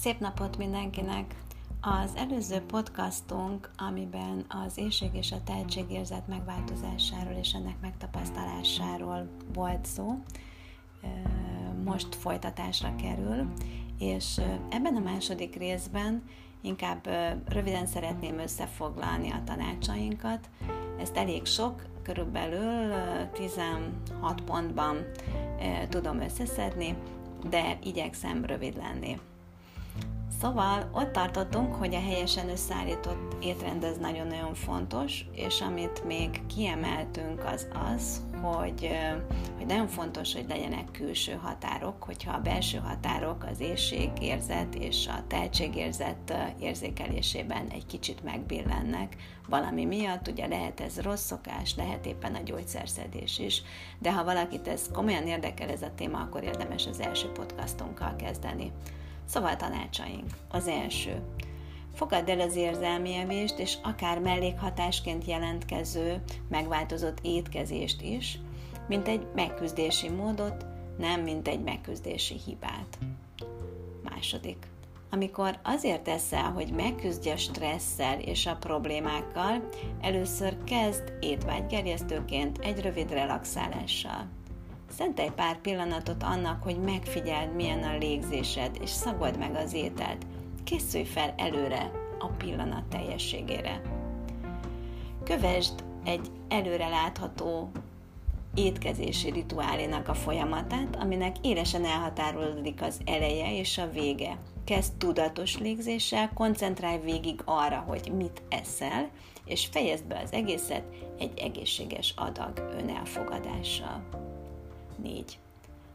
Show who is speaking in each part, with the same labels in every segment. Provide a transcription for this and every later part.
Speaker 1: Szép napot mindenkinek! Az előző podcastunk, amiben az éjség és a tehetségérzet megváltozásáról és ennek megtapasztalásáról volt szó, most folytatásra kerül, és ebben a második részben inkább röviden szeretném összefoglalni a tanácsainkat. Ezt elég sok, körülbelül 16 pontban tudom összeszedni, de igyekszem rövid lenni. Szóval ott tartottunk, hogy a helyesen összeállított étrend ez nagyon-nagyon fontos, és amit még kiemeltünk az az, hogy, hogy nagyon fontos, hogy legyenek külső határok, hogyha a belső határok az éjségérzet és a tehetségérzet érzékelésében egy kicsit megbillennek valami miatt, ugye lehet ez rossz szokás, lehet éppen a gyógyszerszedés is, de ha valakit ez komolyan érdekel ez a téma, akkor érdemes az első podcastunkkal kezdeni. Szóval tanácsaink. Az első. Fogadd el az érzelmi evést, és akár mellékhatásként jelentkező, megváltozott étkezést is, mint egy megküzdési módot, nem mint egy megküzdési hibát. Második. Amikor azért teszel, hogy megküzdj a stresszel és a problémákkal, először kezd étvágygerjesztőként egy rövid relaxálással. Szentelj pár pillanatot annak, hogy megfigyeld, milyen a légzésed, és szagold meg az ételt. Készülj fel előre a pillanat teljességére. Kövesd egy előre látható étkezési rituálénak a folyamatát, aminek élesen elhatárolódik az eleje és a vége. Kezd tudatos légzéssel, koncentrálj végig arra, hogy mit eszel, és fejezd be az egészet egy egészséges adag önelfogadással. 4.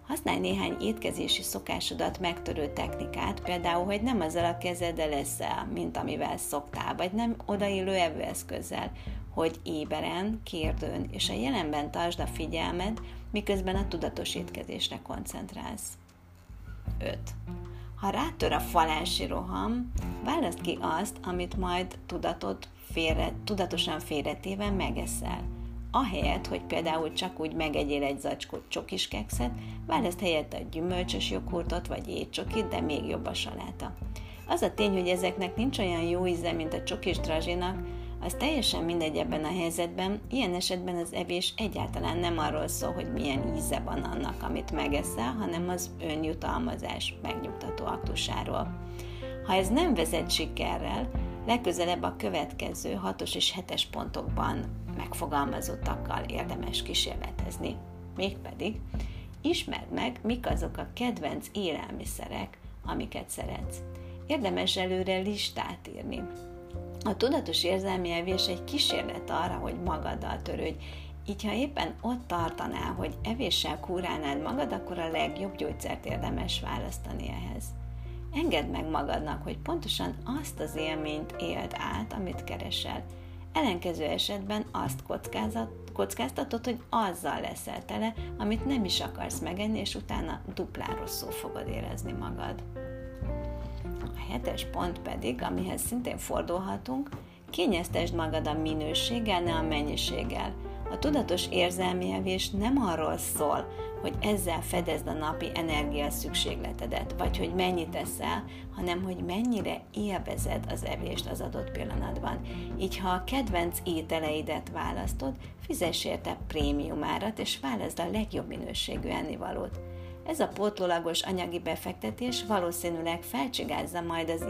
Speaker 1: Használj néhány étkezési szokásodat megtörő technikát, például, hogy nem azzal a kezeddel leszel, mint amivel szoktál, vagy nem odaillő evőeszközzel, hogy éberen, kérdőn és a jelenben tartsd a figyelmed, miközben a tudatos étkezésre koncentrálsz. 5. Ha rátör a falási roham, választ ki azt, amit majd tudatot félre, tudatosan félretéve megeszel ahelyett, hogy például csak úgy megegyél egy zacskó csokis kekszet, választ helyett a gyümölcsös joghurtot vagy étcsokit, de még jobb a saláta. Az a tény, hogy ezeknek nincs olyan jó íze, mint a csokis drazsinak, az teljesen mindegy ebben a helyzetben, ilyen esetben az evés egyáltalán nem arról szól, hogy milyen íze van annak, amit megeszel, hanem az önjutalmazás megnyugtató aktusáról. Ha ez nem vezet sikerrel, legközelebb a következő 6-os és 7-es pontokban megfogalmazottakkal érdemes kísérletezni. Mégpedig ismerd meg, mik azok a kedvenc élelmiszerek, amiket szeretsz. Érdemes előre listát írni. A tudatos érzelmi evés egy kísérlet arra, hogy magaddal törődj, így ha éppen ott tartanál, hogy evéssel kúrálnád magad, akkor a legjobb gyógyszert érdemes választani ehhez. Engedd meg magadnak, hogy pontosan azt az élményt éld át, amit keresel, Ellenkező esetben azt kockáztatod, hogy azzal leszel tele, amit nem is akarsz megenni, és utána duplán rosszul fogod érezni magad. A hetes pont pedig, amihez szintén fordulhatunk, kényeztesd magad a minőséggel, ne a mennyiséggel. A tudatos érzelmi nem arról szól, hogy ezzel fedezd a napi energia szükségletedet, vagy hogy mennyit eszel, hanem hogy mennyire élvezed az evést az adott pillanatban. Így ha a kedvenc ételeidet választod, fizess érte prémium árat, és válaszd a legjobb minőségű ennivalót. Ez a pótlólagos anyagi befektetés valószínűleg felcsigázza majd az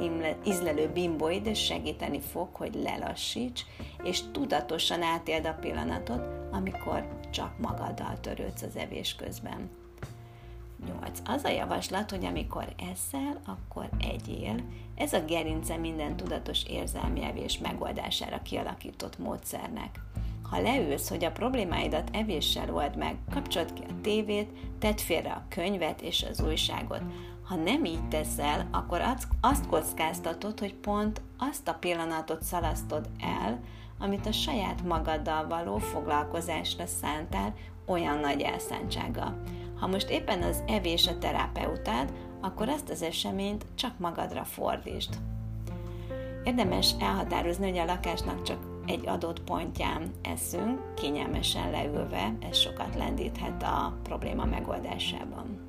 Speaker 1: ízlelő bimboid, és segíteni fog, hogy lelassíts, és tudatosan átéld a pillanatot, amikor csak magaddal törődsz az evés közben. 8. Az a javaslat, hogy amikor eszel, akkor egyél. Ez a gerince minden tudatos érzelmi evés megoldására kialakított módszernek. Ha leülsz, hogy a problémáidat evéssel old meg, kapcsold ki a tévét, tedd félre a könyvet és az újságot. Ha nem így teszel, akkor azt kockáztatod, hogy pont azt a pillanatot szalasztod el, amit a saját magaddal való foglalkozásra szántál olyan nagy elszántsággal. Ha most éppen az evés a terapeutád, akkor ezt az eseményt csak magadra fordítsd. Érdemes elhatározni, hogy a lakásnak csak egy adott pontján eszünk, kényelmesen leülve, ez sokat lendíthet a probléma megoldásában.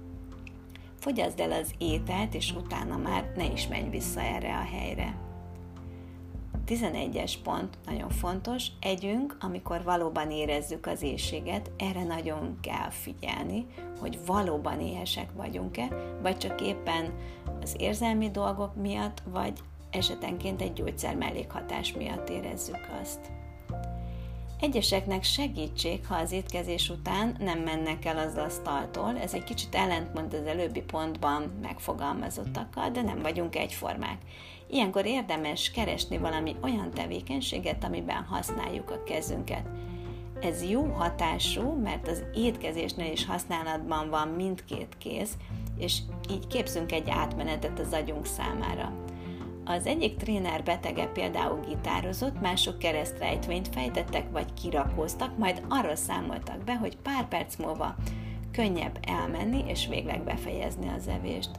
Speaker 1: Fogyaszd el az ételt, és utána már ne is menj vissza erre a helyre. 11-es pont, nagyon fontos, együnk, amikor valóban érezzük az éjséget, erre nagyon kell figyelni, hogy valóban éhesek vagyunk-e, vagy csak éppen az érzelmi dolgok miatt, vagy esetenként egy gyógyszer mellékhatás miatt érezzük azt. Egyeseknek segítség, ha az étkezés után nem mennek el az asztaltól, ez egy kicsit ellentmond az előbbi pontban megfogalmazottakkal, de nem vagyunk egyformák. Ilyenkor érdemes keresni valami olyan tevékenységet, amiben használjuk a kezünket. Ez jó hatású, mert az étkezésnél is használatban van mindkét kéz, és így képzünk egy átmenetet az agyunk számára. Az egyik tréner betege például gitározott, mások keresztrejtvényt fejtettek vagy kirakóztak, majd arról számoltak be, hogy pár perc múlva könnyebb elmenni és végleg befejezni az evést.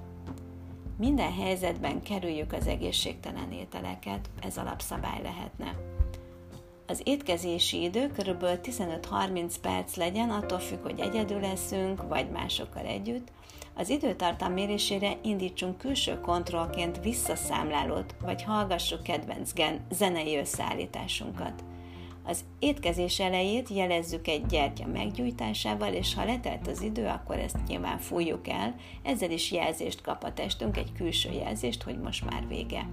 Speaker 1: Minden helyzetben kerüljük az egészségtelen ételeket, ez alapszabály lehetne. Az étkezési idő kb. 15-30 perc legyen, attól függ, hogy egyedül leszünk, vagy másokkal együtt. Az időtartam mérésére indítsunk külső kontrollként visszaszámlálót, vagy hallgassuk kedvenc zenei összeállításunkat. Az étkezés elejét jelezzük egy gyertya meggyújtásával, és ha letelt az idő, akkor ezt nyilván fújjuk el, ezzel is jelzést kap a testünk, egy külső jelzést, hogy most már vége.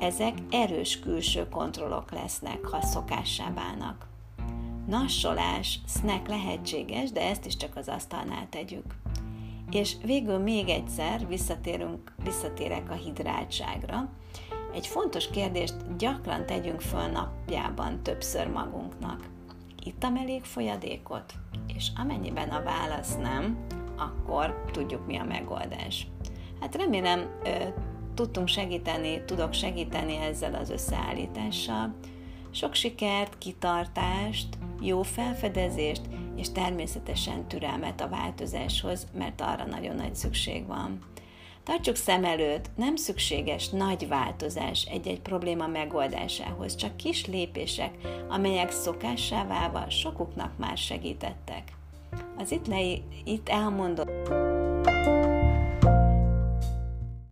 Speaker 1: Ezek erős külső kontrollok lesznek, ha szokássá válnak. Nassolás, snack lehetséges, de ezt is csak az asztalnál tegyük. És végül még egyszer visszatérünk, visszatérek a hidráltságra. Egy fontos kérdést gyakran tegyünk föl napjában többször magunknak. Ittam elég folyadékot? És amennyiben a válasz nem, akkor tudjuk mi a megoldás. Hát remélem tudtunk segíteni, tudok segíteni ezzel az összeállítással. Sok sikert, kitartást, jó felfedezést, és természetesen türelmet a változáshoz, mert arra nagyon nagy szükség van. Tartsuk szem előtt, nem szükséges nagy változás egy-egy probléma megoldásához, csak kis lépések, amelyek szokássá válva sokuknak már segítettek. Az itt, le, itt elmondott